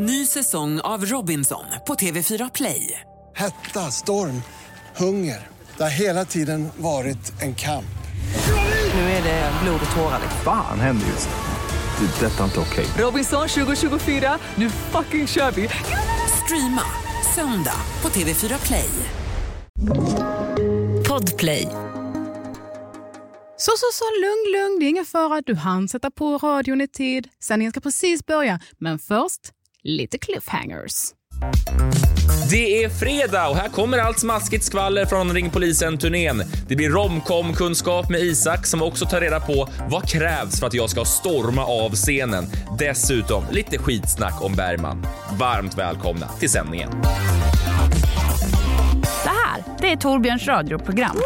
Ny säsong av Robinson på TV4 Play. Hetta, storm, hunger. Det har hela tiden varit en kamp. Nu är det blod och tårar. Fan händer just nu. Det. är Detta är inte okej. Robinson 2024, nu fucking kör vi! Streama söndag på TV4 Play. Podplay. Så, så, så, lugn, lugn, det är ingen fara. Du hann sätta på radion i tid. Sändningen ska precis börja, men först lite cliffhangers. Det är fredag och här kommer allt smaskigt skvaller från Ring Polisen-turnén. Det blir romcom-kunskap med Isak som också tar reda på vad krävs för att jag ska storma av scenen. Dessutom lite skitsnack om Bergman. Varmt välkomna till sändningen. Det här, det är Torbjörns radioprogram.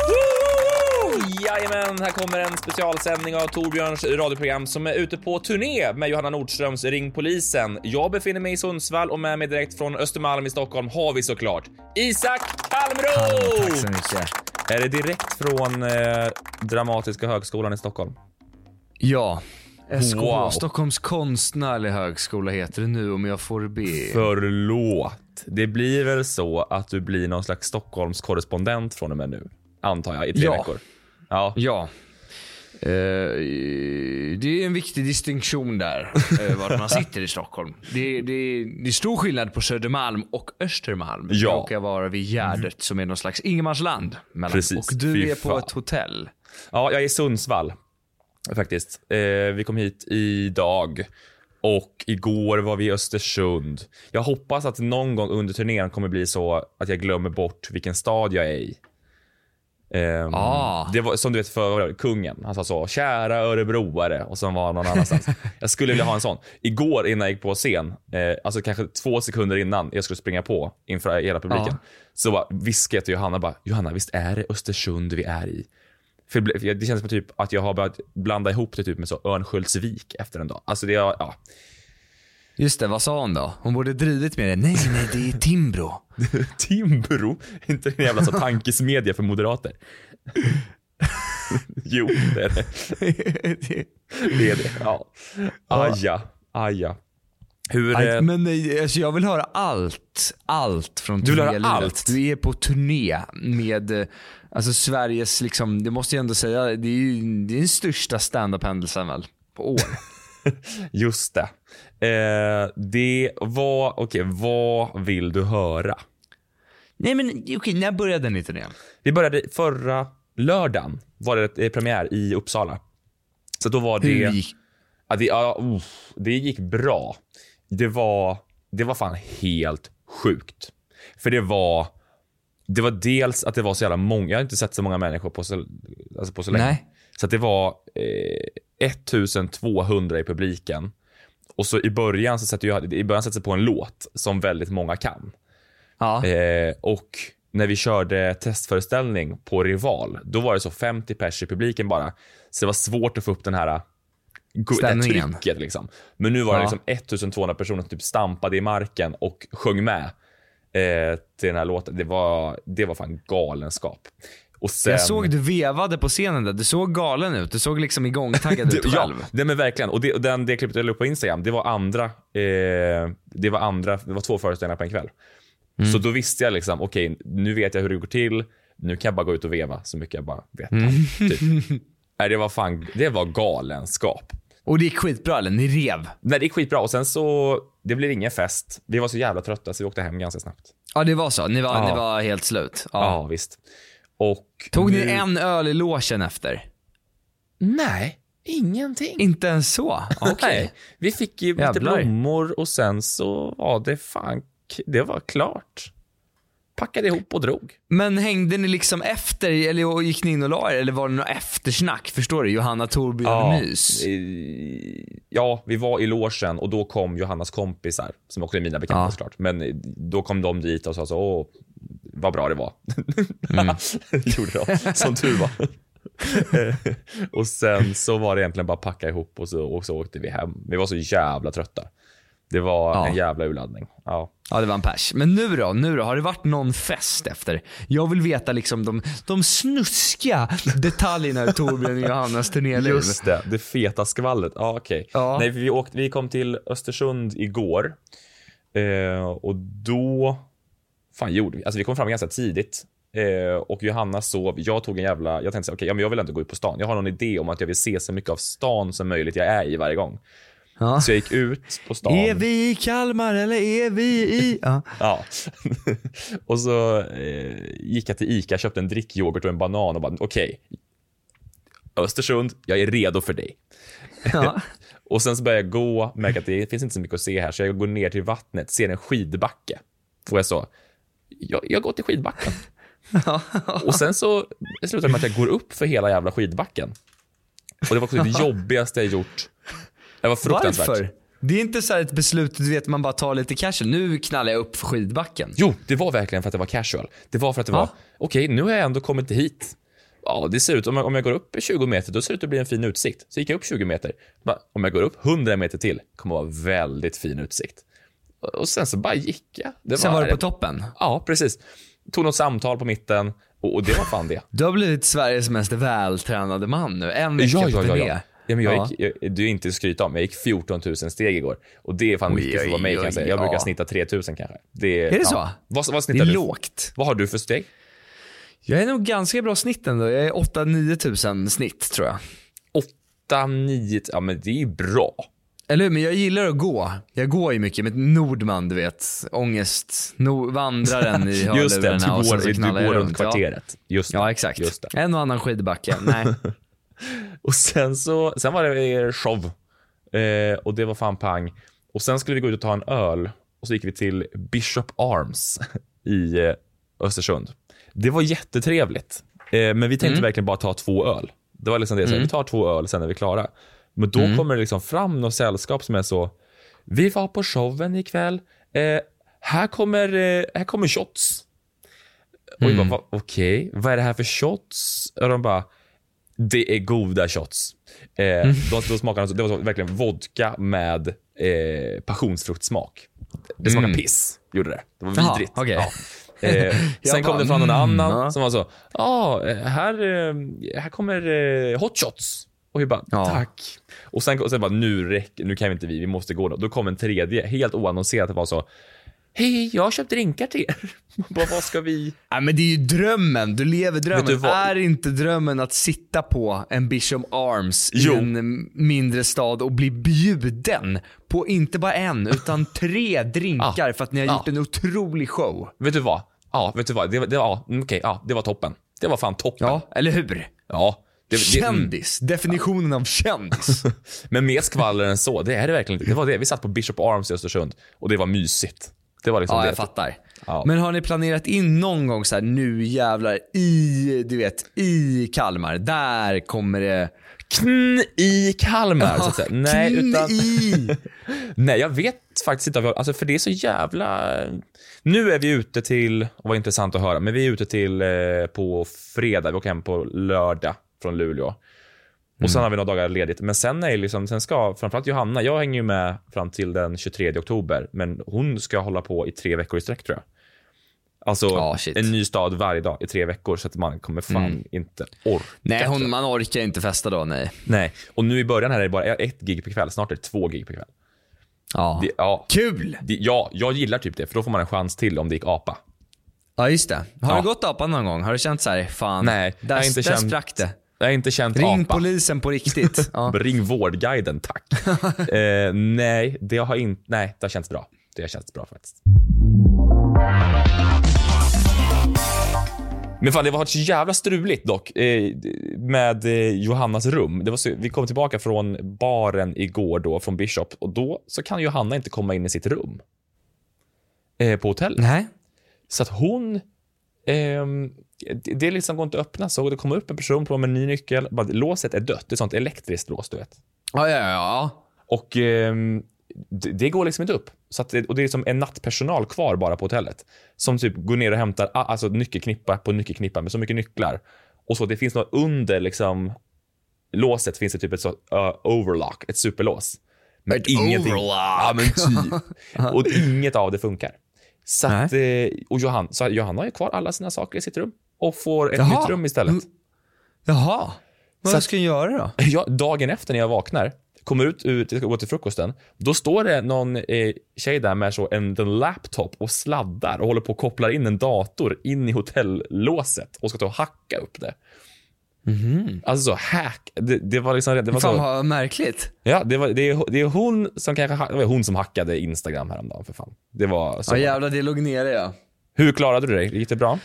Jajamän, här kommer en specialsändning av Torbjörns radioprogram som är ute på turné med Johanna Nordströms Ring Polisen. Jag befinner mig i Sundsvall och med mig direkt från Östermalm i Stockholm har vi såklart Isak Palmro! Tack så mycket. Är det direkt från eh, Dramatiska högskolan i Stockholm? Ja. SKH, Wow. Stockholms konstnärliga högskola heter det nu om jag får be. Förlåt. Det blir väl så att du blir någon slags Stockholms korrespondent från och med nu, antar jag, i tre Ja. veckor. Ja. Ja. Eh, det är en viktig distinktion där, uh, var man sitter i Stockholm. Det, det, det är stor skillnad på Södermalm och Östermalm. Ja. Jag råkar vara vid Gärdet som är någon slags ingenmansland. mellan- Precis. Och du Fy är på fan. ett hotell. Ja, jag är i Sundsvall faktiskt. Eh, vi kom hit idag och igår var vi i Östersund. Jag hoppas att någon gång under turnén kommer bli så att jag glömmer bort vilken stad jag är i. Ehm, Ah. Det var som du vet för kungen. Han sa så, kära örebroare och sen var han någon annanstans. jag skulle vilja ha en sån. Igår innan jag gick på scen, eh, alltså kanske två sekunder innan jag skulle springa på inför hela publiken, Ja. så bara viskade jag till Johanna bara, Johanna visst är det Östersund vi är i? För det det känns som typ att jag har börjat blanda ihop det typ med så Örnsköldsvik efter en dag. Alltså det, är- ja. Just det, vad sa hon då? Hon borde drivit med det. Nej, nej, det är Timbro. Timbro, inte en jävla så tankesmedja för moderater. jo, det är det. Det är det, ja. Aja, aja. Hur... Aj, eh, Men nej, alltså jag vill höra allt, allt från Du vill höra allt? Du är på turné med eh, alltså Sveriges, liksom, det måste jag ändå säga, det är ju det är den största stand-up-händelsen väl, på år. Just det. Eh, det var, okej, vad vill du höra? nej men okej, när började ni turnén? Vi började förra lördagen, var det eh, premiär i Uppsala. Så då var det... Hur gick Ja, det, ja, uff, det gick bra. Det var, det var fan helt sjukt. För det var, det var dels att det var så jävla många, jag har inte sett så många människor på så, alltså på så länge. Nej. Så att det var eh, 1200 i publiken. Och så i början så sätter jag, i början sätter jag på en låt som väldigt många kan. Ja. Eh, och när vi körde testföreställning på Rival, då var det så 50 pers i publiken bara. Så det var svårt att få upp den här här Stämningen. trycket liksom. Men nu var det Ja. liksom 1200 personer som typ stampade i marken och sjöng med eh, till den här låten. Det var, det var fan galenskap. Och sen, Jag såg du vevade på scenen där, du såg galen ut, du såg liksom igångtaggad ut det, ja, själv. det men verkligen. Och det, den, det klippet jag la upp på Instagram, det var andra, eh, det var andra, det var två föreställningar på en kväll. Mm. Så då visste jag liksom, okej, nu vet jag hur det går till. Nu kan jag bara gå ut och veva så mycket jag bara vet. Mm. Typ. Nej, det var fan, det var galenskap. Och det gick skitbra eller? Ni rev? Nej, det gick skitbra och sen så, det blev ingen fest. Vi var så jävla trötta så vi åkte hem ganska snabbt. Ja det var så, ni var, Ja. ni var helt slut. Ja, Ja. visst. Och Tog ni nu- en öl i logen efter? Nej, ingenting. Inte ens så? Okej. Nej, vi fick ju lite blommor och sen så var det fan, det var klart. Packade ihop och drog. Men hängde ni liksom efter, eller gick ni in och la er, eller var det något eftersnack? Förstår du? Johanna Torbjörn mys. eh, ja, vi var i logen och då kom Johannas kompisar, som också är mina bekanta Ja. såklart. Men då kom de dit och sa så, åh, vad bra det var. Mm. Gjorde de, som tur var. Eh, och sen så var det egentligen bara packa ihop och så, och så åkte vi hem. Vi var så jävla trötta. Det var Ja. en jävla urladdning. Ja. Ja, det var en pers. Men nu då? Nu då? Har det varit någon fest efter? Jag vill veta liksom de, de snuskiga detaljerna i Torbjörn och Johannas turnéliv. Just det, det feta skvallret. Ja, okej. Ja. Nej, vi, åkte, vi kom till Östersund igår. Eh, och då, fan gjorde vi? Alltså vi kom fram ganska tidigt. Eh, och Johanna sov, jag tog en jävla, jag tänkte så okej, ja, men jag vill ändå gå ut på stan. Jag har någon idé om att jag vill se så mycket av stan som möjligt jag är i varje gång. Ja. Så jag gick ut på stan. Är vi i Kalmar eller är vi i... Ja. Ja. och så eh, gick jag till Ica, köpte en drickyoghurt och en banan och bara, okej. Östersund, jag är redo för dig. Ja. Och sen så började jag gå, märker att det finns inte så mycket att se här, så jag går ner till vattnet, ser en skidbacke. Och jag så, jag, jag går till skidbacken. och sen så slutar det med att jag går upp för hela jävla skidbacken. Och det var också det jobbigaste jag gjort. Det var fruktansvärt. Varför? Det är inte så här ett beslut, du vet man bara tar lite cash. Nu knallar jag upp för skidbacken. Jo, det var verkligen för att det var casual. Det var för att det var, okej, nu har jag ändå kommit hit. Ja, det ser ut, om jag, om jag går upp 20 meter, då ser det ut att bli en fin utsikt. Så gick jag upp 20 meter. Om jag går upp 100 meter till, kommer det vara väldigt fin utsikt. Och- sen så bara gick jag. Det Sen var du på toppen. Ja, precis. Tog något samtal på mitten och, och det var fan det. Du har blivit Sveriges mest vältränade man nu. En vecka Ja, på ja, ja. turné. ja. ja, men jag Ja. gick, jag, du är inte att skryta om, jag gick 14 000 steg igår. Och det är fan Oj, mycket för vara mig kan jag oj, säga. Jag brukar ja. snitta 3 000 kanske. Det, Är det så? Vad, vad Det snittar är du? lågt. Vad har du för steg? Jag är nog ganska bra snitt ändå. Jag är 8-9 tusen snitt tror jag. 8, 9, ja men det är bra. Eller hur? Men jag gillar att gå. Jag går ju mycket med Nordman, du vet. Ångest. No, vandraren i Just det, hörlurarna du går, du går runt runt. Ja. kvarteret. Just det. Ja, exakt. Just det. En och annan skidbacke. Nej. Och sen så, sen var det show. Eh, och det var fan pang. Och sen skulle vi gå ut och ta en öl. Och så gick vi till Bishop Arms i eh, Östersund. Det var jättetrevligt. Eh, men vi tänkte Mm. verkligen bara ta två öl. Det var liksom det, så här, vi tar två öl, sen är vi klara. Men då Mm. kommer det liksom fram något sällskap som är så, vi var på showen ikväll, eh, här, kommer, eh, här kommer shots. Och vi bara, okej, vad är det här för shots? Och de bara, det är goda shots. Eh, Mm. de, de smakade, det var så, verkligen vodka med eh, passionsfruktsmak. Det smakade piss, gjorde det. Det var Mm. Jaha, vidrigt. okej. Ja. Eh, sen kom det fram någon mm, annan ja. som var så, ja, eh, här, eh, här kommer eh, hot shots. Och vi bara, Ja. tack. Och sen, och sen bara, nu räcker nu kan vi inte vi, vi måste gå då. Då kom en tredje, helt oannonserat, det var så, hej, jag har köpt drinkar till er. bara, vad ska vi? Nej men det är ju drömmen, du lever du drömmen. vad? Är inte drömmen att sitta på en Bishop Arms Jo. i en mindre stad och bli bjuden på inte bara en, utan tre drinkar Ja. för att ni har Ja. gjort en otrolig show? Vet du vad? Ja, vet du vad? Det, det, ja, mm, okej, ja, det var toppen. Det var fan toppen. Ja, eller hur? Ja. Det, det, mm. Kändis, definitionen av kändis. Men mer skvaller än så, det är det verkligen inte. Det var det. Vi satt på Bishop Arms i Östersund och det var mysigt. Det var liksom Ja, det. jag fattar. Ja. Men har ni planerat in någon gång så här, nu jävlar i, du vet, i Kalmar, där kommer det... Knn i Kalmar, så att säga. Nej, utan... i! Nej, jag vet faktiskt inte. Alltså, för det är så jävla... Nu är vi ute till, och vad intressant att höra, men vi är ute till eh, på fredag. Vi åker hem på lördag från Luleå. Och sen har vi några dagar ledigt. Men sen är liksom, sen ska, framförallt Johanna, jag hänger ju med fram till den 23 oktober, men hon ska hålla på i tre veckor i sträck tror jag. Alltså shit. en ny stad varje dag i tre veckor, så att man kommer fan inte orka. Nej, hon, jag. man orkar inte festa då, nej. Nej, och nu i början här är det bara ett gig per kväll, snart är det två gig per kväll. Ja. Det, ja, Kul! det, ja, jag gillar typ det, för då får man en chans till om det gick apa. Ja, just det. Har Ja. du gått apan någon gång? Har du känt så här, fan, Nej, jag där, har inte där känt- sprack det. Jag har inte känt Ring apa. polisen på riktigt. Ja. Ring Vårdguiden, tack. eh, nej, det har inte, nej, det har känts bra. Det har känts bra faktiskt. Men fan, det var så jävla struligt dock eh, med eh, Johannas rum. Det var så, vi kom tillbaka från baren igår då, från Bishop, och då så kan Johanna inte komma in i sitt rum. Eh, på hotellet. Nej. Så att hon... det, liksom går inte att öppna, så det kommer upp en person på med en ny nyckel. Bara, låset är dött. Det är sånt elektriskt lås, du vet. Ja, ja, ja. Och ehm, det, det går liksom inte upp. Så det, och det är som en nattpersonal kvar bara på hotellet. Som typ går ner och hämtar alltså nyckelknippa på nyckelknippa med så mycket nycklar. Och så det finns något under liksom låset finns det typ ett så, uh, overlock, ett superlås. Men Ett ingenting. overlock. Ja, men typ. och inget av det funkar. Så att, eh, och Johan, så Johanna har ju kvar alla sina saker i sitt rum och får ett Jaha. nytt rum istället. Jaha. Så Vad att- ska jag göra då? Jag, dagen efter när jag vaknar kommer ut, ut ska gå till frukosten. Då står det någon eh, tjej där med så en, en laptop och sladdar och håller på och kopplar in en dator in i hotellåset och ska ta och hacka upp det. Alltså så hack. Det, det var liksom, det var Fan så. vad märkligt. Ja, det, var, det, är, det är hon som kanske, det var hon som hackade Instagram häromdagen för fan. Det var så. Ja jävlar, det låg nere ja. Hur klarade du dig? Gick det bra?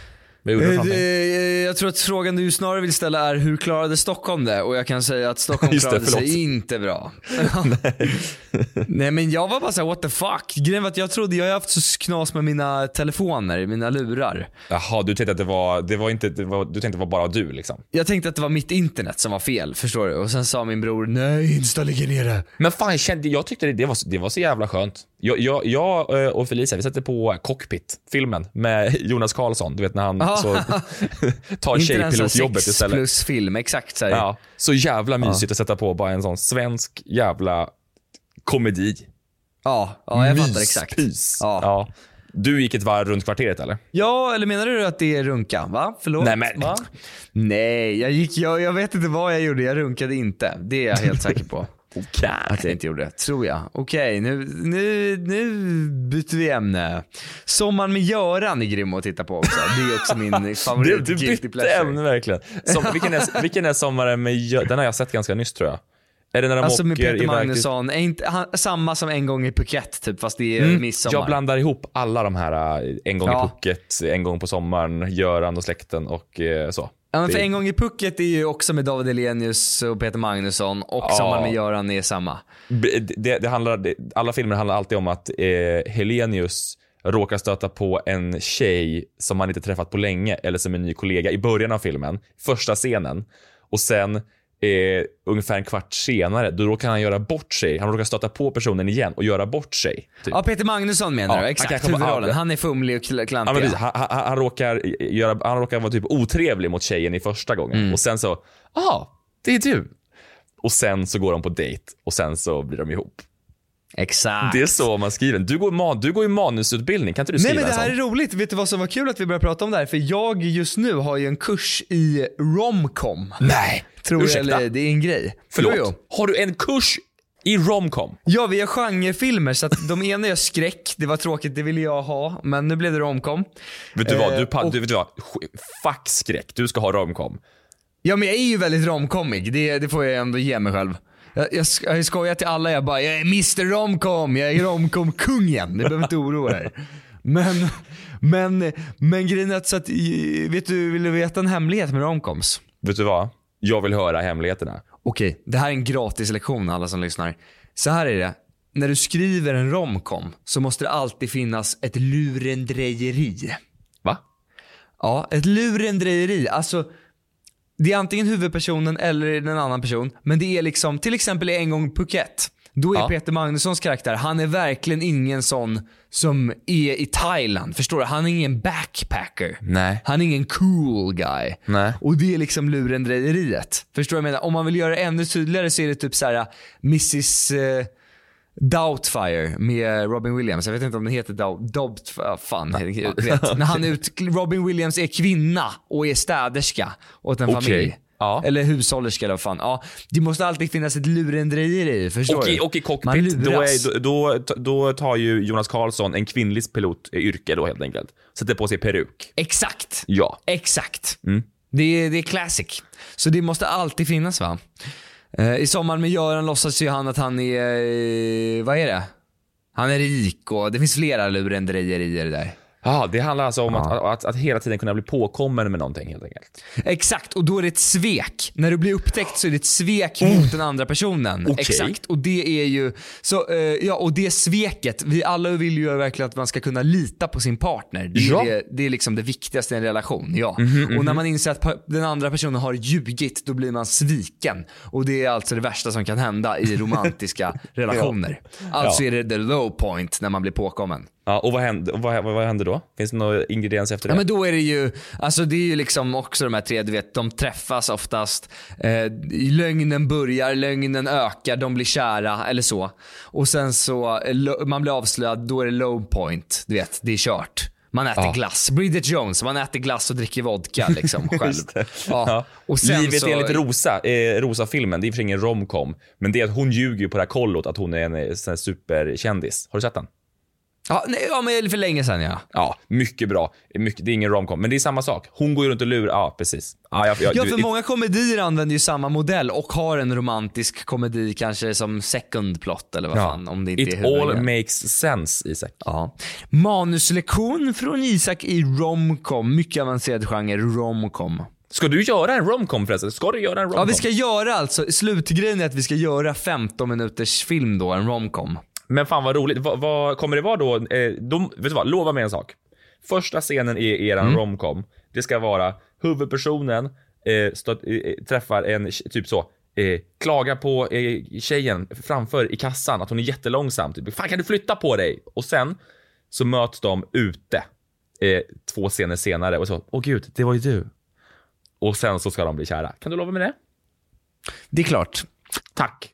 Eh, någonting? det- Jag tror att frågan du snarare vill ställa är hur klarade Stockholm det? Och jag kan säga att Stockholm det, klarade förlåt. sig inte bra. Nej men jag var bara såhär what the fuck. Grejen var att jag trodde, jag har haft så knas med mina telefoner, mina lurar. Jaha, du tänkte att det var, det var inte, det var, du tänkte att det var bara du liksom. Jag tänkte att det var mitt internet som var fel, förstår du? Och sen sa min bror nej, Insta ligger nere. Men fan, jag, kände, jag tyckte det, det, var, det var så jävla skönt. Jag, jag, jag eh, och Felicia, vi sätter på Cockpit, filmen med Jonas Karlsson. Du vet när han Ja. så, tar tjejpilotjobbet sex istället. plus film, exakt såhär. Ja, så jävla mysigt att sätta på bara en sån svensk jävla komedi. Ja, ja jag fattar exakt. Myspys. Ja. Ja. Du gick ett varv runt kvarteret eller? Ja, eller menar du att det är runka? Va? Förlåt? Nej, men- Va? Nej, jag gick, jag, jag vet inte vad jag gjorde, jag runkade inte. Det är jag helt säker på. Okej. Att jag inte gjorde det, tror jag. Okej, nu, nu, nu byter vi ämne. Sommaren med Göran är grym att titta på också. Det är också min Du, favorit du guilty bytte pleasure. ämne verkligen. Som, vilken, är, vilken är sommaren med Gö- Den har jag sett ganska nyss tror jag. Är det när de Alltså med åker Peter iväg till- Magnusson, är inte, han, samma som en gång i Phuket typ, fast det är midsommar. Jag blandar ihop alla de här, eh, en gång Ja. i Phuket, en gång på sommaren, Göran och släkten och eh, så. Ja, men för en gång i Phuket är ju också med David Elenius och Peter Magnusson och Ja. Sommaren med Göran är samma. Det, det handlar, det, alla filmer handlar alltid om att eh, Helenius råkar stöta på en tjej som han inte träffat på länge eller som en ny kollega i början av filmen, första scenen. Och sen eh, ungefär en kvart senare, då råkar han göra bort sig. Han råkar stöta på personen igen och göra bort sig. Typ. Ja, Peter Magnusson menar Ja, du? han Exakt, bara- huvudrollen. ja. Han är fumlig och kl- Ja, klantig. precis. han, han, han, råkar göra, han råkar vara typ otrevlig mot tjejen i första gången Mm. och sen så, ah, det är du. Och sen så går de på dejt och sen så blir de ihop. Exakt. Det är så man skriver. Du går, man, du går ju manusutbildning, kan inte du Nej skriva men det här sån? är roligt. Vet du vad som var kul att vi började prata om det här? För jag just nu har ju en kurs i romcom. Nej, Tror jag, ursäkta. eller det är en grej. Förlåt. Jo, jo. Har du en kurs i romcom? Ja, vi har genrefilmer så att de ena är skräck, det var tråkigt, det ville jag ha. Men nu blev det romcom. Vet du vad? Eh, Du, pa- och- du vet du vad? Fuck skräck. Du ska ha romcom. Ja men jag är ju väldigt romcomic, det, det får jag ändå ge mig själv. Jag, jag, jag skojar till alla, jag bara jag är Mr Romcom, jag är romcom-kungen. Ni behöver inte oroa er. Men, men, men grejen är att, så att, i- vet du, vill du veta en hemlighet med romcoms? Vet du vad? Jag vill höra hemligheterna. Okej, det här är en gratis lektion alla som lyssnar. Så här är det. När du skriver en romcom så måste det alltid finnas ett lurendrejeri. Va? Ja, ett lurendrejeri. Alltså, det är antingen huvudpersonen eller en annan person. Men det är liksom, till exempel i En gång Phuket. Då är Ja. Peter Magnussons karaktär, han är verkligen ingen sån som är i Thailand. Förstår du? Han är ingen backpacker. Nej. Han är ingen cool guy. Nej. Och det är liksom lurendrejeriet. Förstår du vad jag menar? Om man vill göra det ännu tydligare så är det typ så här Mrs eh, Doubtfire med Robin Williams. Jag vet inte om den heter Doubt... Doubt fan. När han ut, Robin Williams är kvinna och är städerska åt en Okej. familj. Ja. Eller hushållerska eller vad fan. Ja, det måste alltid finnas ett lurendrejeri, förstår Och i, du? och i cockpit, då, är, då, då, tar ju Jonas Karlsson en kvinnlig pilotyrke då helt enkelt. Sätter på sig peruk. Exakt. Ja. Exakt. Mm. Det, det är classic. Så det måste alltid finnas va. Eh, I sommar med Göran låtsas ju han att han är, eh, vad är det? Han är rik och det finns flera lurendrejerier där. Ja, det handlar alltså om att, att, att hela tiden kunna bli påkommen med någonting helt enkelt. Exakt, och då är det ett svek. När du blir upptäckt så är det ett svek mot den andra personen. Okej. Exakt, och det är ju, så, eh, ja och det sveket, vi alla vill ju verkligen att man ska kunna lita på sin partner. Det är, Ja. det, det är liksom det viktigaste i en relation, ja. Mhm, Och när man inser att den andra personen har ljugit, då blir man sviken. Och det är alltså det värsta som kan hända i romantiska relationer. Alltså Ja. är det the low point när man blir påkommen. Ja, och vad händer, vad, vad, händer då? Finns det några ingredienser efter det? Ja men då är det ju, alltså det är ju liksom också de här tre, du vet, de träffas oftast, eh, lögnen börjar, lögnen ökar, de blir kära eller så. Och sen så, eh, man blir avslöjad, då är det low point, du vet, det är kört. Man äter Ja. glass. Bridget Jones, man äter glass och dricker vodka liksom själv. Ja. Ja. Och sen Livet så, enligt Rosa, eh, Rosa-filmen, det är i och för sig ingen romcom, men det är att hon ljuger ju på det här kollot att hon är en eh, sån här superkändis. Har du sett den? Ja, nej, ja, men för länge sedan ja. Ja, mycket bra. Mycket, det är ingen romcom, men det är samma sak. Hon går ju runt och lurar, ja precis. Ja, jag, jag, Ja, du- för många komedier använder ju samma modell och har en romantisk komedi kanske som second plot eller vad fan, om det inte It är all huvudgrejen. makes sense, Isak. Ja. Manuslektion från Isak i romcom. Mycket avancerad genre, romcom. Ska du göra en romcom förresten? Ska du göra en romcom? Ja, vi ska göra alltså, slutgrejen är att vi ska göra 15 minuters film då, en romcom. Men fan vad roligt. Vad, vad kommer det vara då? Eh, de, vet du vad, lova mig en sak. Första scenen i eran Mm. romcom, det ska vara huvudpersonen eh, stöt, eh, träffar en, typ så, eh, klagar på eh, tjejen framför i kassan att hon är jättelångsam. Typ, fan kan du flytta på dig? Och sen så möts de ute eh, två scener senare och så, åh gud, det var ju du. Och sen så ska de bli kära. Kan du lova mig det? Det är klart. Tack.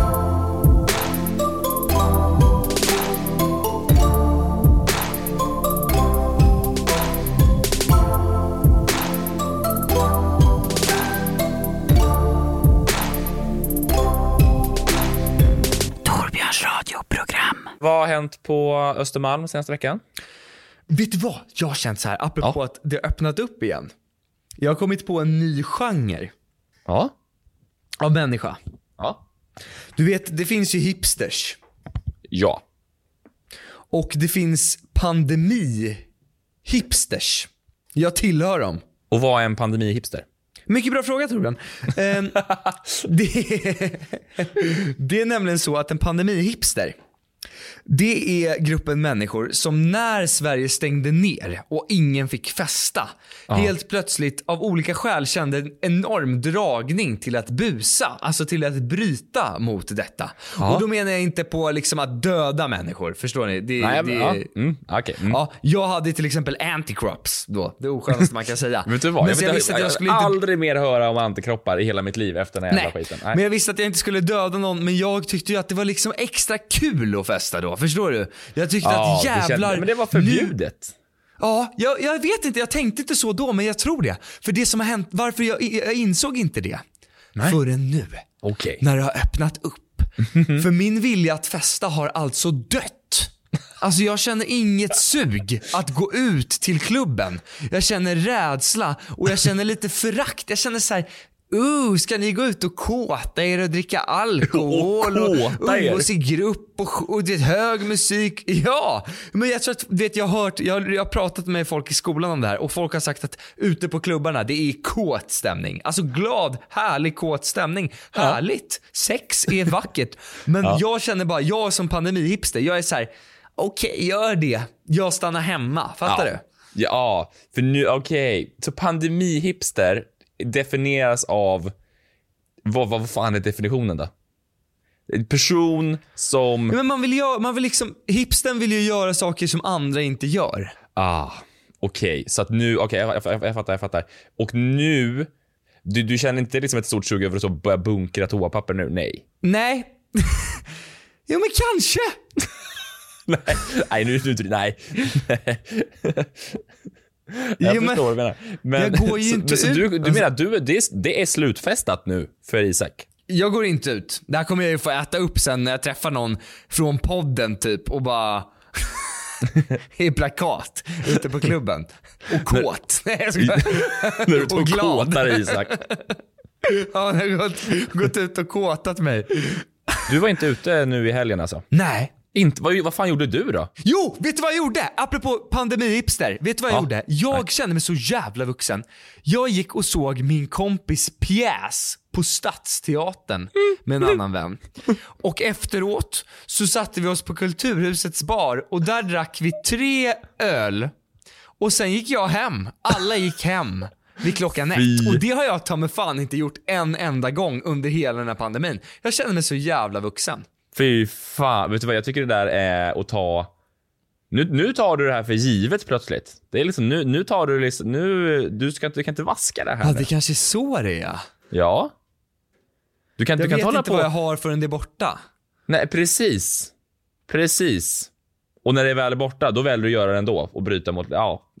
Vad har hänt på Östermalm senaste veckan? Vet du vad? Jag har känt så här, apropå Ja. att det har öppnat upp igen. Jag har kommit på en ny genre Ja. av människa. Ja. Du vet, det finns ju hipsters. Ja. Och det finns pandemi-hipsters. Jag tillhör dem. Och vad är en pandemi-hipster? Mycket bra fråga Torbjörn. Ehm, det, det är nämligen så att en pandemi-hipster, det är gruppen människor som när Sverige stängde ner och ingen fick festa, helt plötsligt av olika skäl kände en enorm dragning till att busa, alltså till att bryta mot detta. Och då menar jag inte på liksom att döda människor, förstår ni? Det, Nej, det, ja. Mm, okej. Mm. Ja, jag hade till exempel antikrops då, det oskönaste man kan säga. Vet du vad? Men Jag, jag visste att jag, skulle inte aldrig mer höra om antikroppar i hela mitt liv efter den här jävla Nej. skiten. men jag visste att jag inte skulle döda någon, men jag tyckte ju att det var liksom extra kul att festa då, förstår du? Jag tyckte Ja, att det kände- jävlar, Men det var nu, förbjudet. Ja, jag, jag vet inte, jag tänkte inte så då, men jag tror det. För det som har hänt, varför jag, jag insåg inte det förrän nu. Okej. När det har öppnat upp. För min vilja att festa har alltså dött. Alltså jag känner inget sug att gå ut till klubben. Jag känner rädsla och jag känner lite förakt. Jag känner så här. Uh, ska ni gå ut och kåta er och dricka alkohol Och och, och se grupp och, och det är hög musik? Ja, men jag tror att, vet jag har hört, jag, jag har pratat med folk i skolan om det här och folk har sagt att ute på klubbarna det är kåt stämning. Alltså glad, härlig kåt stämning. Härligt. Sex är vackert. Men jag känner bara, jag som pandemihipster, jag är så här. okej gör det. Jag stannar hemma. Fattar ja. du? Ja, för nu, okej. Så pandemi-hipster definieras av, vad, vad fan är definitionen då? En person som, Men man vill, göra, man vill liksom, hipstern vill ju göra saker som andra inte gör. ah, okej. Så att nu, okej jag, jag, jag, jag fattar, jag fattar. Och nu, du, du känner inte liksom ett stort sug över att så börja bunkra toapapper nu? Nej. Nej. jo men kanske. nej, nej nu, nu, nej. Jag Jo, men- förstår vad du menar. Men, jag går ju inte så ut, du, du alltså- menar att du, det, är, det är slutfestat nu för Isak? Jag går inte ut. Det här kommer jag ju få äta upp sen när jag träffar någon från podden typ och bara i plakat ute på klubben. Och kåt. Nej jag skojar. När du tog Och glad. kåtar Isak. Han har gått, gått ut och kåtat mig. Du var inte ute nu i helgen alltså? Nej. Inte, vad, vad fan gjorde du då? Jo, vet du vad jag gjorde? Apropå pandemi-hipster. Vet du vad jag Ja. gjorde? Jag kände mig så jävla vuxen. Jag gick och såg min kompis pjäs på Stadsteatern med en annan vän. Och efteråt så satte vi oss på Kulturhusets bar och där drack vi tre öl. Och sen gick jag hem. Alla gick hem vid klockan Fy. ett. Och det har jag ta mig fan inte gjort en enda gång under hela den här pandemin. Jag kände mig så jävla vuxen. Fy fan, vet du vad? Jag tycker det där är att ta... Nu, nu tar du det här för givet plötsligt. Det är liksom, nu, nu tar du liksom, nu, du, ska, inte- du kan inte vaska det här Ja, det kanske är så det är. Ja. Du kan, Jag du kan vet inte på... vad jag har förrän det är borta. Nej, precis. Precis. Och när det väl är borta, då väljer du att göra det ändå och bryta mot... Ja.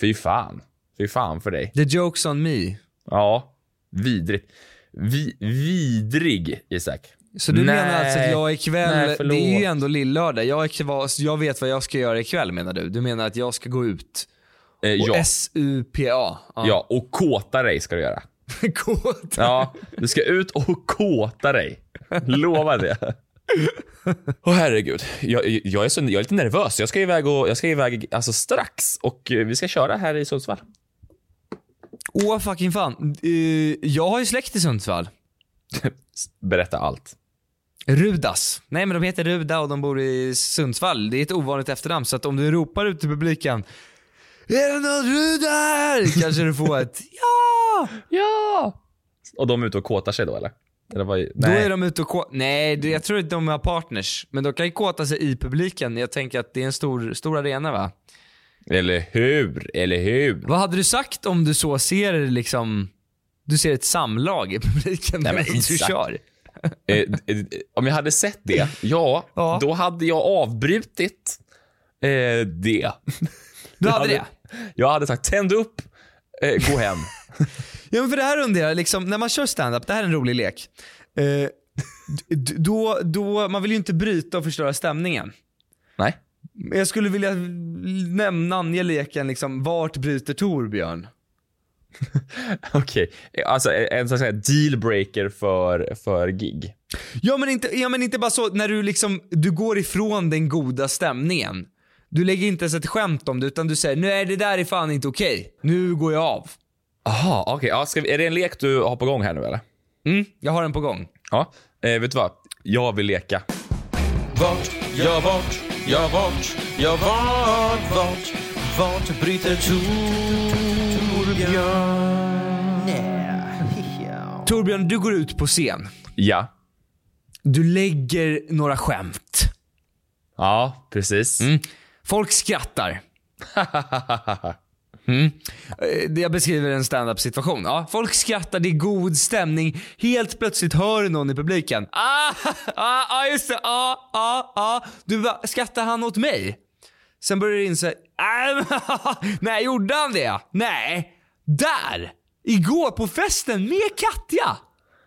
Fy fan. Fy fan för dig. The joke's on me. Ja. Vidrigt. Vi, vidrig, Isak. Så du Nej. menar alltså att jag ikväll, Nej, det är ju ändå lillördag, jag, är jag vet vad jag ska göra ikväll menar du? Du menar att jag ska gå ut Eh, ja. S-U-P-A? ja, och kåta dig ska du göra. Kåt. Ja, du ska ut och kåta dig. Lova det. Åh herregud, jag, jag, är så, jag är lite nervös. Jag ska iväg, och, jag ska iväg alltså, strax och eh, vi ska köra här i Sundsvall. Åh fucking fan. Eh, jag har ju släkt i Sundsvall. Berätta allt. Rudas. Nej men de heter Ruda och de bor i Sundsvall. Det är ett ovanligt efternamn så att om du ropar ut till publiken Är det någon Ruda här? Kanske du får ett ja! Ja! Och de är ute och kåtar sig då eller? eller vad, Då är de ute och kå- Nej, jag tror att de har partners. Men de kan ju kåta sig i publiken. Jag tänker att det är en stor, stor arena va? Eller hur? Eller hur? Vad hade du sagt om du så ser liksom, du ser ett samlag i publiken Nej, men du kör? Eh, eh, om jag hade sett det, ja, Ja. då hade jag avbrutit eh, det. Du hade det? Jag hade sagt tänd upp, eh, gå hem. Ja men för det här undrar jag, liksom, när man kör stand-up, det här är en rolig lek. Eh, då, då, man vill ju inte bryta och förstöra stämningen. Nej. Jag skulle vilja nämna, namnge leken liksom, vart bryter Torbjörn? Okej, alltså en sån här dealbreaker för, för gig. Ja men, inte, ja men inte bara så, när du liksom, du går ifrån den goda stämningen. Du lägger inte ens ett skämt om det utan du säger nej det där är fan inte okej. Nu går jag av. Jaha, okej. Ja, ska vi- är det en lek du har på gång här nu eller? Mm, jag har den på gång. Ja. Eh, vet du vad? Jag vill leka. Vart, ja vart, ja vart, ja vart, vart, vart bryter Torbjörn? Torbjörn, du går ut på scen. Ja. Du lägger några skämt. Ja, precis. Folk skrattar. Mm. Eh, Jag beskriver en stand-up situation. Ja, folk skrattar, det är god stämning. Helt plötsligt hör någon i publiken. Ah, ah, ah just det, ah, ah, ah. Du bara, skrattar han åt mig? Sen börjar du inse, ah, nej gjorde han det? Nej. Där! Igår på festen med Katja.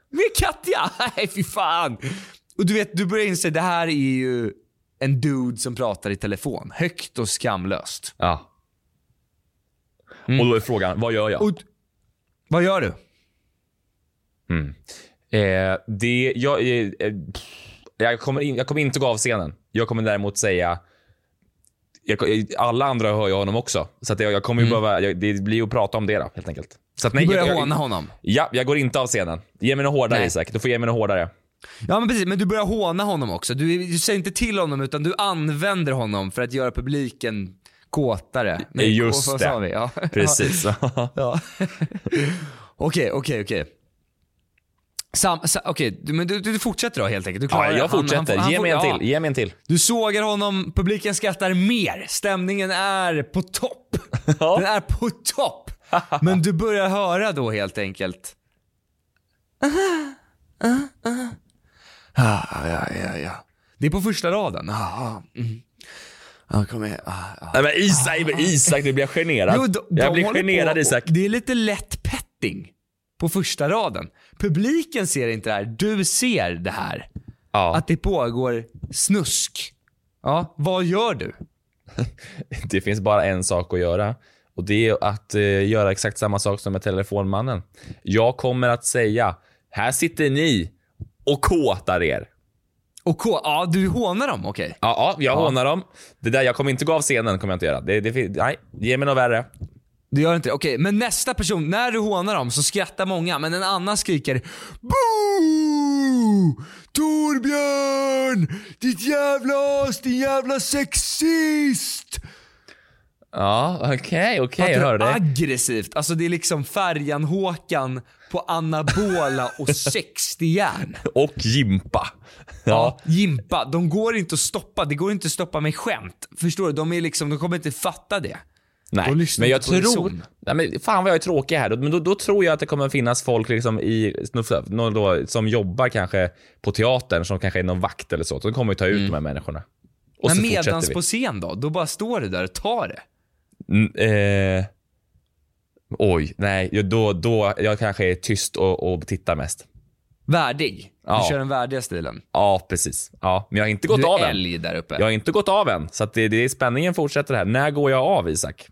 Med Katja! Nej fy fan. Och du vet, du börjar inse, det här är ju en dude som pratar i telefon. Högt och skamlöst. Ja. Och då är frågan, vad gör jag? Och, vad gör du? Mm. Eh, det, jag, eh, eh, jag, kommer in, jag kommer inte gå av scenen. Jag kommer däremot säga jag, alla andra hör ju honom också. Så att jag, jag kommer ju behöva, jag, det blir ju att prata om det då, helt enkelt. Så att, Du börjar håna honom. Ja, jag går inte av scenen. Ge mig något hårdare Nej. Isak. Du får ge mig något hårdare. Ja men precis, men du börjar håna honom också. Du, du säger inte till honom utan du använder honom för att göra publiken kåtare. Nej, Just det. Ja. Precis. Okej, okej, okej. Sam, sa, okej, du- men du, du fortsätter då helt enkelt? Du klarar Ja, jag fortsätter. han- han Ge mig en ja. till. Ge mig en till. Du sågar honom, publiken skrattar mer. Stämningen är på topp. Den är på topp. Men du börjar höra då helt enkelt. Ah, ja, ja, ja. Det är på första raden. Ah, ah, mm. Ja, kom igen. Ah, ah. Nej men Isak, Isak nu blir jag generad. Jo, de- jag blir generad på- Isak. Det är lite lätt petting på första raden. Publiken ser inte det här, du ser det här. Ja. Att det pågår snusk. Ja, vad gör du? Det finns bara en sak att göra Och det är att eh, göra exakt samma sak som med telefonmannen. Jag kommer att säga, här sitter ni och kåtar er. Och K, ja du hånar dem, okej. Ja, ja jag Ja. hånar dem. Det där, jag kommer inte gå av scenen, kommer jag inte göra. Det, det, nej, ge mig något värre. Du gör inte det? Okej, men nästa person, när du hånar dem så skrattar många, men en annan skriker Boo! Torbjörn! Ditt jävla as, din jävla sexist! Ja, okej, okej, jag Fattar hör det. Aggressivt. Alltså det är liksom Färjan-Håkan på anabola och 60 järn. Och Jimpa. Ja. Jimpa, de går inte att stoppa. Det går inte att stoppa med skämt. Förstår du? De, är liksom, de kommer inte fatta det. Nej, men jag tror... Nej, men fan vad jag är tråkig här. Men då, då tror jag att det kommer finnas folk liksom i, då, som jobbar kanske på teatern, som kanske är någon vakt eller så. De kommer ju ta ut de här människorna. Och Men så medans på scen då? Då bara står du där och tar det. Mm, eh, oj, nej, då, då, jag kanske är tyst och, och tittar mest. Värdig. Ja. Du kör den värdiga stilen. Ja, precis. Ja, men jag har inte gått Du är av än. älg där uppe. Jag har inte gått av än, så det, det är spänningen fortsätter här. När går jag av, Isak?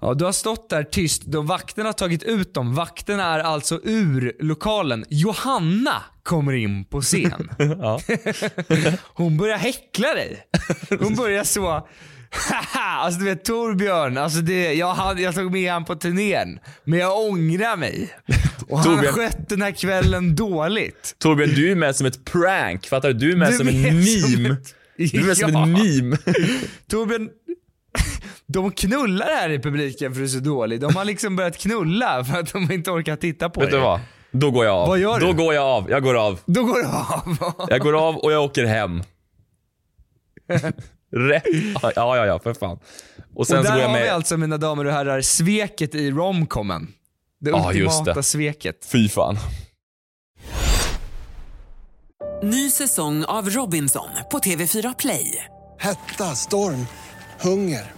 Ja, du har stått där tyst. De vakterna har tagit ut dem. Vakterna är alltså ur lokalen. Johanna kommer in på scen. Hon börjar häckla dig. Hon börjar så alltså du vet Torbjörn, alltså det, jag, hade, jag tog med han på turnén, men jag ångrar mig. Och han har Torbjörn- skött den här kvällen dåligt. Torbjörn, du är med som ett prank. Fattar du? Du är med Du som en meme. ett- Du är med som en meme. Torbjörn, de knullar här i publiken för du är så dålig. De har liksom börjat knulla för att de inte orkar titta på Vet du er. vad? Då går jag av. Vad gör du? Då går jag av. Jag går av. Då går du av. Jag går av och jag åker hem. Rätt. Ja, ja, ja, för fan. Och sen och så där går jag har vi med... alltså mina damer och herrar sveket i romcomen. Det just ultimata det. sveket. Fy fan. Ny säsong av Robinson på TV4 Play. Hetta, storm, hunger.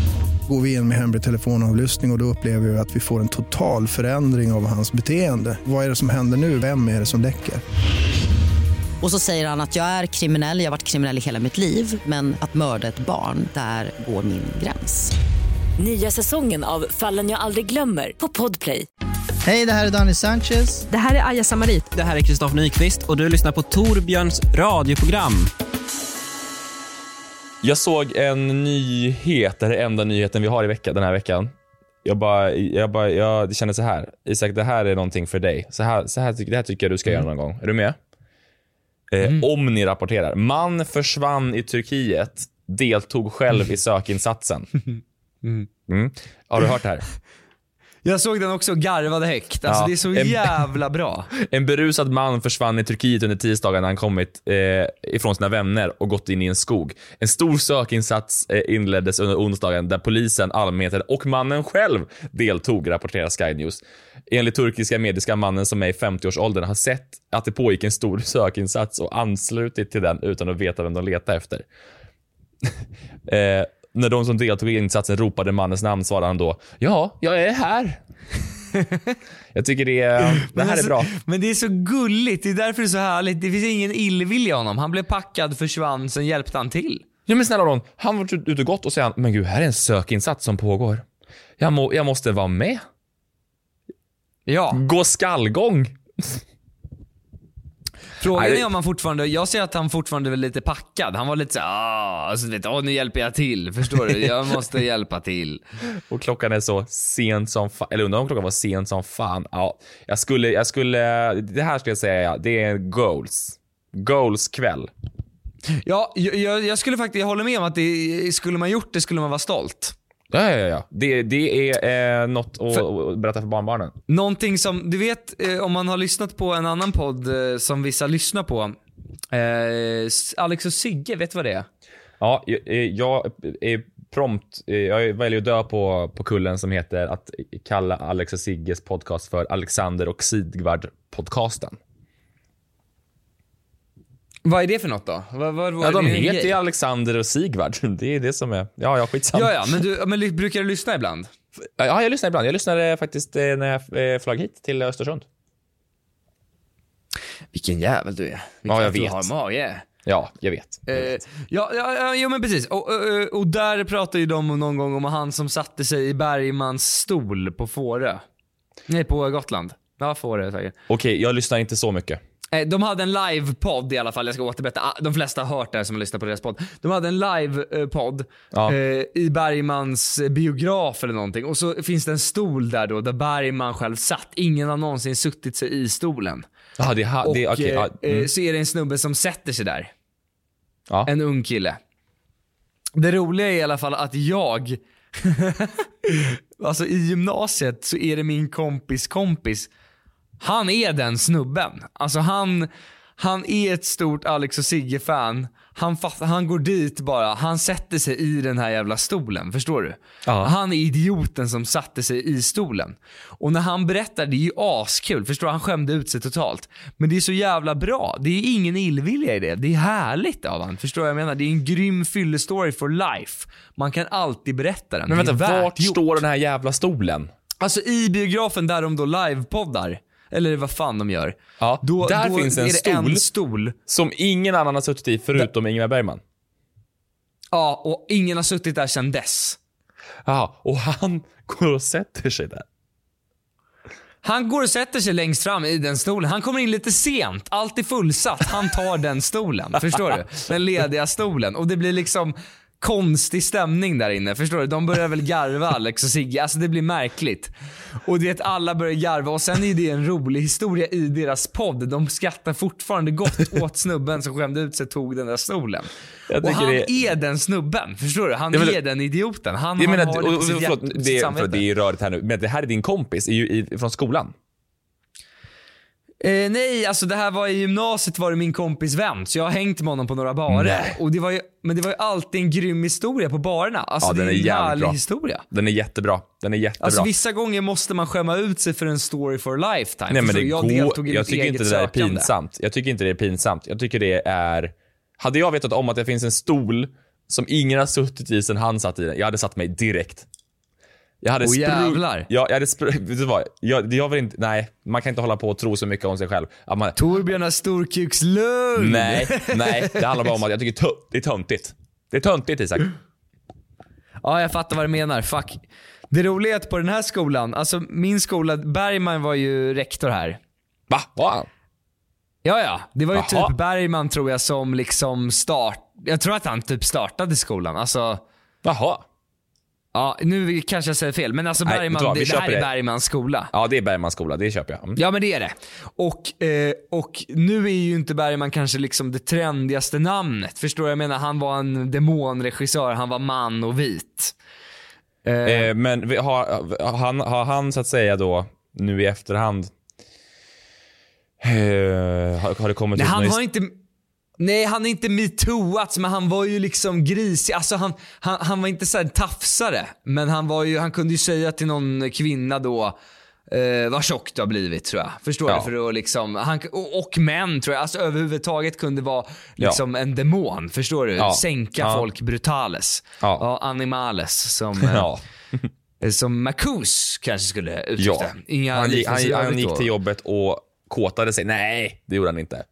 Går vi in med hemlig telefonavlyssning och, och då upplever vi att vi får en total förändring av hans beteende. Vad är det som händer nu? Vem är det som läcker? Och så säger han att jag är kriminell, jag har varit kriminell i hela mitt liv men att mörda ett barn, där går min gräns. Nya säsongen av Fallen jag aldrig glömmer på Podplay. Hej, det här är Danny Sanchez. Det här är Aja Samarit. Det här är Kristoffer Nyqvist och du lyssnar på Torbjörns radioprogram. Jag såg en nyhet, det är enda nyheten vi har i vecka, den här veckan. Jag bara, jag bara, jag känner så här. Isak, det här är någonting för dig. Så här, så här, tycker- det här tycker jag du ska Mm. göra någon gång. Är du med? Eh, Om ni rapporterar. Man försvann i Turkiet, deltog själv i sökinsatsen. Mm. Har du hört det här? Jag såg den också och garvade högt. Alltså Ja, det är så en- jävla bra. En berusad man försvann i Turkiet under tisdagen när han kommit eh, ifrån sina vänner och gått in i en skog. En stor sökinsats eh, inleddes under onsdagen där polisen, allmänheten och mannen själv deltog, rapporterar Sky News. Enligt turkiska medier ska mannen som är i 50-årsåldern ha sett att det pågick en stor sökinsats och anslutit till den utan att veta vem de letade efter. eh, när de som deltog i insatsen ropade mannens namn svarade han då “Ja, jag är här”. jag tycker det, är, det här är alltså- bra. Men det är så gulligt, det är därför det är så härligt. Det finns ingen illvilja i honom. Han blev packad, försvann, sen hjälpte han till. Ja men snälla någon, han var ute och gått och säger han, men gud här är en sökinsats som pågår. Jag, må, jag måste vara med. Ja. Gå skallgång. Frågan är om han fortfarande, jag ser att han fortfarande är lite packad. Han var lite såhär, ah, alltså, vet, åh, nu hjälper jag till. Förstår du? Jag måste hjälpa till. Och klockan är så sent som fan, eller undrar om klockan var sent som fan. Ja, jag skulle, jag skulle, det här skulle jag säga, det är goals. Goals kväll. Ja, jag, jag, jag skulle faktiskt, jag håller med om att det, skulle man gjort det skulle man vara stolt. Ja, ja, ja. Det, det är eh, något att, att berätta för barnbarnen. Någonting som, du vet eh, om man har lyssnat på en annan podd eh, som vissa lyssnar på. Eh, Alex och Sigge, vet du vad det är? Ja, jag, eh, jag är prompt, eh, jag väljer att dö på, på kullen som heter att kalla Alex och Sigges podcast för Alexander och Sigvard-podcasten. Vad är det för något då? Vad, vad, vad Ja, är de heter ju Alexander och Sigvard. Det är det som är, ja, ja, skitsamma. Ja, ja, men, du, men brukar du lyssna ibland? Ja, jag lyssnar ibland. Jag lyssnade faktiskt eh, när jag eh, flög hit till Östersund. Vilken jävel du är. Ja, jag Du vet. har mage. Ja, jag vet. Eh, ja, ja, ja, jo men precis. Och, och, och där pratar ju de någon gång om han som satte sig i Bergmans stol på Fårö. Nej, på Gotland. Ja, Fårö säkert. Okej, jag lyssnar inte så mycket. Eh, De hade en livepodd i alla fall, jag ska återberätta. Ah, De flesta har hört det här som har lyssnat på deras podd. De hade en livepodd Ja. eh, i Bergmans biograf eller någonting. Och så finns det en stol där då, där Bergman själv satt. Ingen har någonsin suttit sig i stolen. Ja, det, ha, Och det, okej, eh, ja, eh, mm. så är det en snubbe som sätter sig där. Ja. En ung kille. Det roliga är i alla fall att jag, alltså i gymnasiet så är det min kompis kompis. Han är den snubben. Alltså han, han är ett stort Alex och Sigge-fan. Han, han går dit bara, han sätter sig i den här jävla stolen. Förstår du? Ja. Han är idioten som satte sig i stolen. Och när han berättar, det är ju askul. Förstår du? Han skämde ut sig totalt. Men det är så jävla bra. Det är ingen illvilja i det. Det är härligt av han. Förstår du vad jag menar? Det är en grym fyllestory for life. Man kan alltid berätta den. Men vänta, vart gjort. står den här jävla stolen? Alltså i biografen där de då livepoddar. Eller vad fan de gör. Ja, Då, där då finns en stol, en stol. som ingen annan har suttit i förutom Ingmar Bergman. Ja, och ingen har suttit där sedan dess. Ja, och han går och sätter sig där. Han går och sätter sig längst fram i den stolen. Han kommer in lite sent, allt är fullsatt. Han tar den stolen. Förstår du? Den lediga stolen. Och det blir liksom konstig stämning där inne. Förstår du? De börjar väl garva Alex och Sigge. Alltså det blir märkligt. Och det att alla börjar garva och sen är det en rolig historia i deras podd. De skrattar fortfarande gott åt snubben som skämde ut sig tog den där stolen. Och han det- är den snubben. Förstår du? Han Ja, men- är den idioten. Han, Jag han menar, har och, det och, på sitt förlåt, det, sitt förlåt, det är rörigt här nu, men det här är din kompis ju i, från skolan. Eh, nej, alltså det här var i gymnasiet var det min kompis vän, så jag har hängt med honom på några barer. Och det var ju, men det var ju alltid en grym historia på barerna. Alltså Ja, det är en jävligt bra. historia. Den är jättebra. Den är jättebra. Alltså vissa gånger måste man skämma ut sig för en story for a lifetime. Nej men det jag går, deltog i jag tycker inte det där är pinsamt. Jag tycker inte det är pinsamt. Jag tycker det är... Hade jag vetat om att det finns en stol som ingen har suttit i sen han satt i den, jag hade satt mig direkt. Jag hade spru- jävlar. Ja, jag hade vet du vad? Jag, jag vill inte, nej, man kan inte hålla på och tro så mycket om sig själv. Att man, Torbjörn har storkukslugn. nej, nej, det handlar bara om att jag tycker det är töntigt. Det är töntigt Isak. Ja, jag fattar vad du menar. Fuck. Det roliga är att på den här skolan, alltså min skola, Bergman var ju rektor här. Va? Var han? Ja, ja. Det var ju Jaha. typ Bergman tror jag som liksom start... Jag tror att han typ startade skolan. Alltså... Jaha. Ja, nu kanske jag säger fel, men alltså Nej, Bergman, vi det, det här är det. Bergmans skola. Ja, det är Bergmans skola, det köper jag. Mm. Ja men det är det. Och, eh, och nu är ju inte Bergman kanske liksom det trendigaste namnet. Förstår du? Jag menar han var en demonregissör, han var man och vit. Eh, men vi- har, har, han, har han så att säga då, nu i efterhand, eh, har, har det kommit Nej, ut han någon har inte... Nej, han har inte metooats, men han var ju liksom grisig. Alltså han, han, han var inte så här tafsare, men han, var ju, han kunde ju säga till någon kvinna då, eh, vad tjock du har blivit tror jag. Förstår Ja. du? För att liksom, han, och, och män tror jag, alltså överhuvudtaget kunde vara liksom en demon. Förstår du? Ja. Sänka Ja. folk brutales. Ja. animales som... eh, Ja. Som Marcus kanske skulle uttrycka Ja. han, gick, han, han gick till jobbet och kåtade sig. Nej, det gjorde han inte.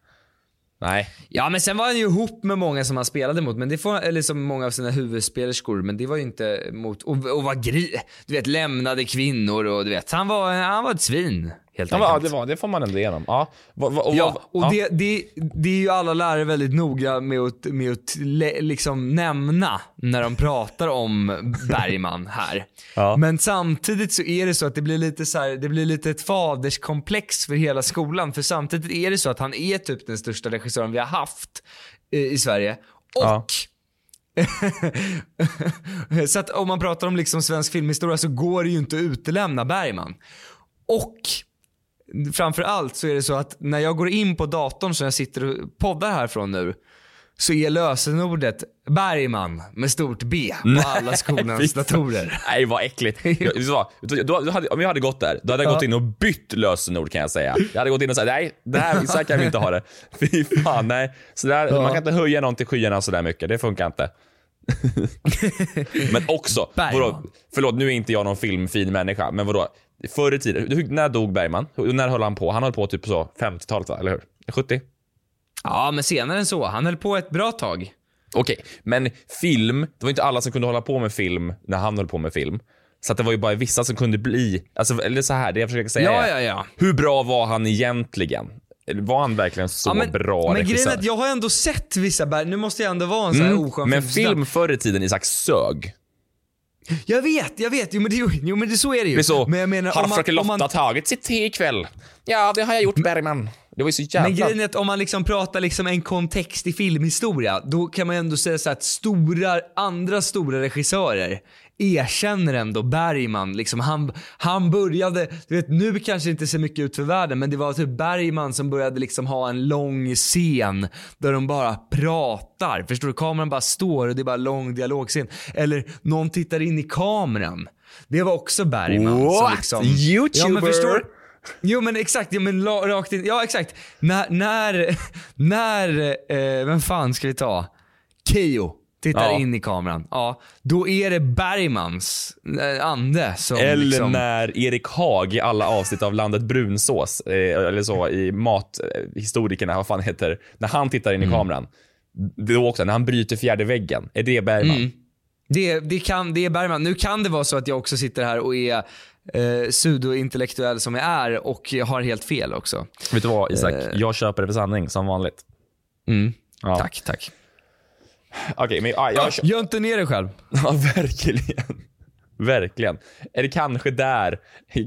Nej. Ja men sen var han ju ihop med många som han spelade mot, men det får, eller som många av sina huvudspelerskor, men det var ju inte mot, och, och var gri, du vet lämnade kvinnor och du vet, han var, han var ett svin helt Ja, men, ja, enkelt. det, var, det får man ändå igenom. Ja, Va- va- och, Ja, och ja. Det, det, det är ju alla lärare väldigt noga med att, med att le, liksom nämna när de pratar om Bergman här. Ja. Men samtidigt så är det så att det blir lite så här, det blir lite ett faderskomplex för hela skolan. För samtidigt är det så att han är typ den största regissören vi har haft eh, i Sverige. Och Ja. så att om man pratar om liksom svensk filmhistoria så går det ju inte att utelämna Bergman. Och framför allt så är det så att när jag går in på datorn som jag sitter och poddar härifrån nu så är lösenordet Bergman med stort B på alla skolans datorer. Nej vad äckligt. Jag? Vet du, då hade, om jag hade gått där, då hade jag Ja. gått in och bytt lösenord kan jag säga. Jag hade gått in och sagt nej, det här, så här kan vi inte ha det. Fy fan nej. Så där, Ja. Man kan inte höja någon till skyarna så där mycket, det funkar inte. men också, vadå, förlåt nu är inte jag någon filmfin människa, men vadå? Förr i tiden, när dog Bergman? När höll han på? Han höll på typ så 50-talet va, eller hur? 70? Ja, men senare än så. Han höll på ett bra tag. Okej, men film, det var inte alla som kunde hålla på med film när han höll på med film. Så att det var ju bara vissa som kunde bli, alltså, eller så här, det jag försöker säga Ja, är, ja, ja. hur bra var han egentligen? Var han verkligen så Ja, men, bra Men grejen regissör? är att jag har ändå sett vissa Berg... Nu måste jag ändå vara en sån här Mm, oskön men film förr i tiden, Isak, sög. Jag vet, jag vet. Jo men, det, jo, men det, så är det ju. Det är så, men jag menar, har om man- fröken om Lotta man- tagit sitt te ikväll? Ja, det har jag gjort Bergman. Det var ju så jävla... Men grejen är att om man liksom pratar liksom en kontext i filmhistoria, då kan man ju ändå säga så att stora, andra stora regissörer erkänner ändå Bergman. Liksom han, han började, du vet nu kanske det inte ser mycket ut för världen, men det var typ Bergman som började liksom ha en lång scen där de bara pratar. Förstår du? Kameran bara står och det är bara lång dialogscen. Eller någon tittar in i kameran. Det var också Bergman. som What? Liksom, YouTuber? Ja, men förstår, Jo men exakt, ja, men rakt in, ja exakt. När, när, när, eh, vem fan ska vi ta? Keyyo tittar Ja. in i kameran. Ja, då är det Bergmans eh, ande som Eller liksom... när Erik Haag i alla avsnitt av Landet Brunsås, eh, eller så i mathistorikerna, vad fan heter, när han tittar in i Mm. kameran. Då också, när han bryter fjärde väggen. Är det Bergman? Mm. Det, det, kan, det är Bergman. Nu kan det vara så att jag också sitter här och är eh, pseudo-intellektuell som jag är och har helt fel också. Vet du vad Isak? Eh. Jag köper det för sanning, som vanligt. Mm. Ja. Tack, tack. Okej, men ja, jag kö- Gör inte ner dig själv. Ja, verkligen. Verkligen. Är det kanske där,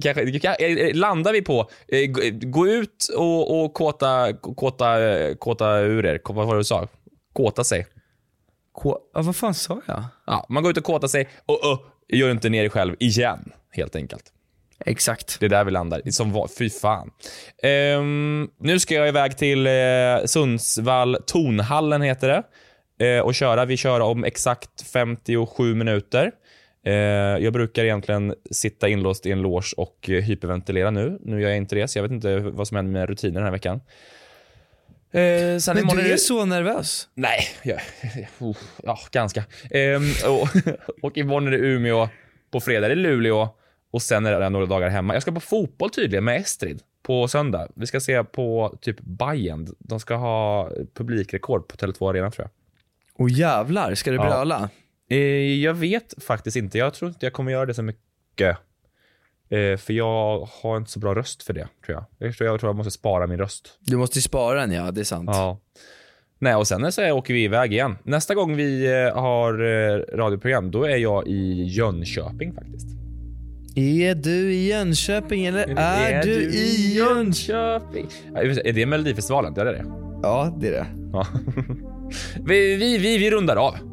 kanske, kan- landar vi på, eh, gå- gå ut och, och kåta, kåta, eh, kåta ur er, vad var det du sa? Kåta sig. K- ja, vad fan sa jag? Ja, man går ut och kåtar sig och, och gör inte ner dig själv igen, helt enkelt. Exakt. Det är där vi landar. Som var, fy fan. Ehm, nu ska jag iväg till eh, Sundsvall, Tonhallen heter det. Eh, och köra. Vi kör om exakt 57 minuter. Eh, jag brukar egentligen sitta inlåst i en loge och eh, hyperventilera nu. Nu gör jag inte det, så jag vet inte vad som händer med rutinen den här veckan. Eh, sen Men du är det- så nervös? Nej, jag, oh, ja, ganska. Ehm, och, och imorgon är det Umeå, på fredag är det Luleå och sen är det några dagar hemma. Jag ska på fotboll tydligen med Estrid på söndag. Vi ska se på typ Bayern. De ska ha publikrekord på Tele2 Arena tror jag. Och jävlar, ska du Ja. bröla? Eh, jag vet faktiskt inte. Jag tror inte jag kommer göra det så mycket. Eh, för jag har inte så bra röst för det, tror jag. Jag tror jag, tror jag måste spara min röst. Du måste spara den ja, det är sant. Ja. Nej, och sen så åker vi iväg igen. Nästa gång vi eh, har eh, radioprogram, då är jag i Jönköping faktiskt. Är du i Jönköping eller är, du i Jönköping? Ja, Är det Melodifestivalen? Det är det. Ja, det är det. Ja. vi, vi, vi, vi rundar av.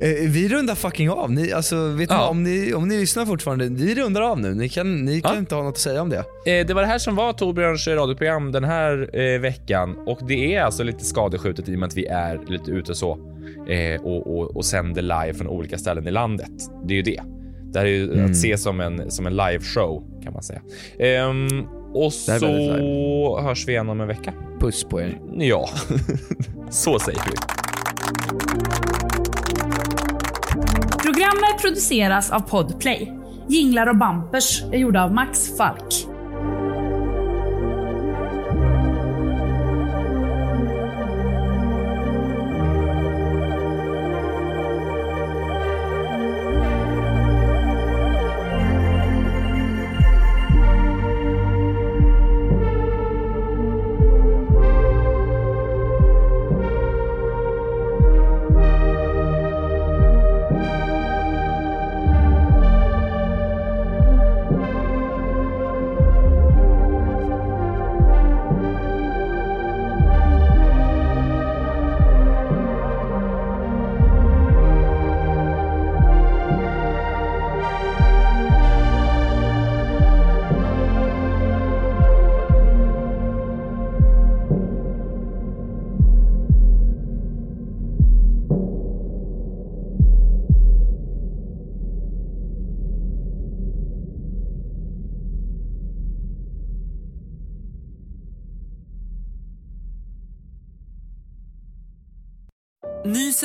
Eh, vi rundar fucking av. Ni, alltså, vet ni Ja. vad, om, ni, om ni lyssnar fortfarande, vi rundar av nu. Ni kan, ni kan Ja. inte ha något att säga om det. Eh, det var det här som var Torbjörns radioprogram den här eh, veckan och det är alltså lite skadeskjutet i och med att vi är lite ute så eh, och, och, och sänder live från olika ställen i landet. Det är ju det. Det här är ju Mm. att se som en, som en live-show kan man säga. Ehm, och så hörs vi igen om en vecka. Puss på er. Ja, så säger vi. Programmet produceras av Podplay. Jinglar och bampers är gjorda av Max Falk.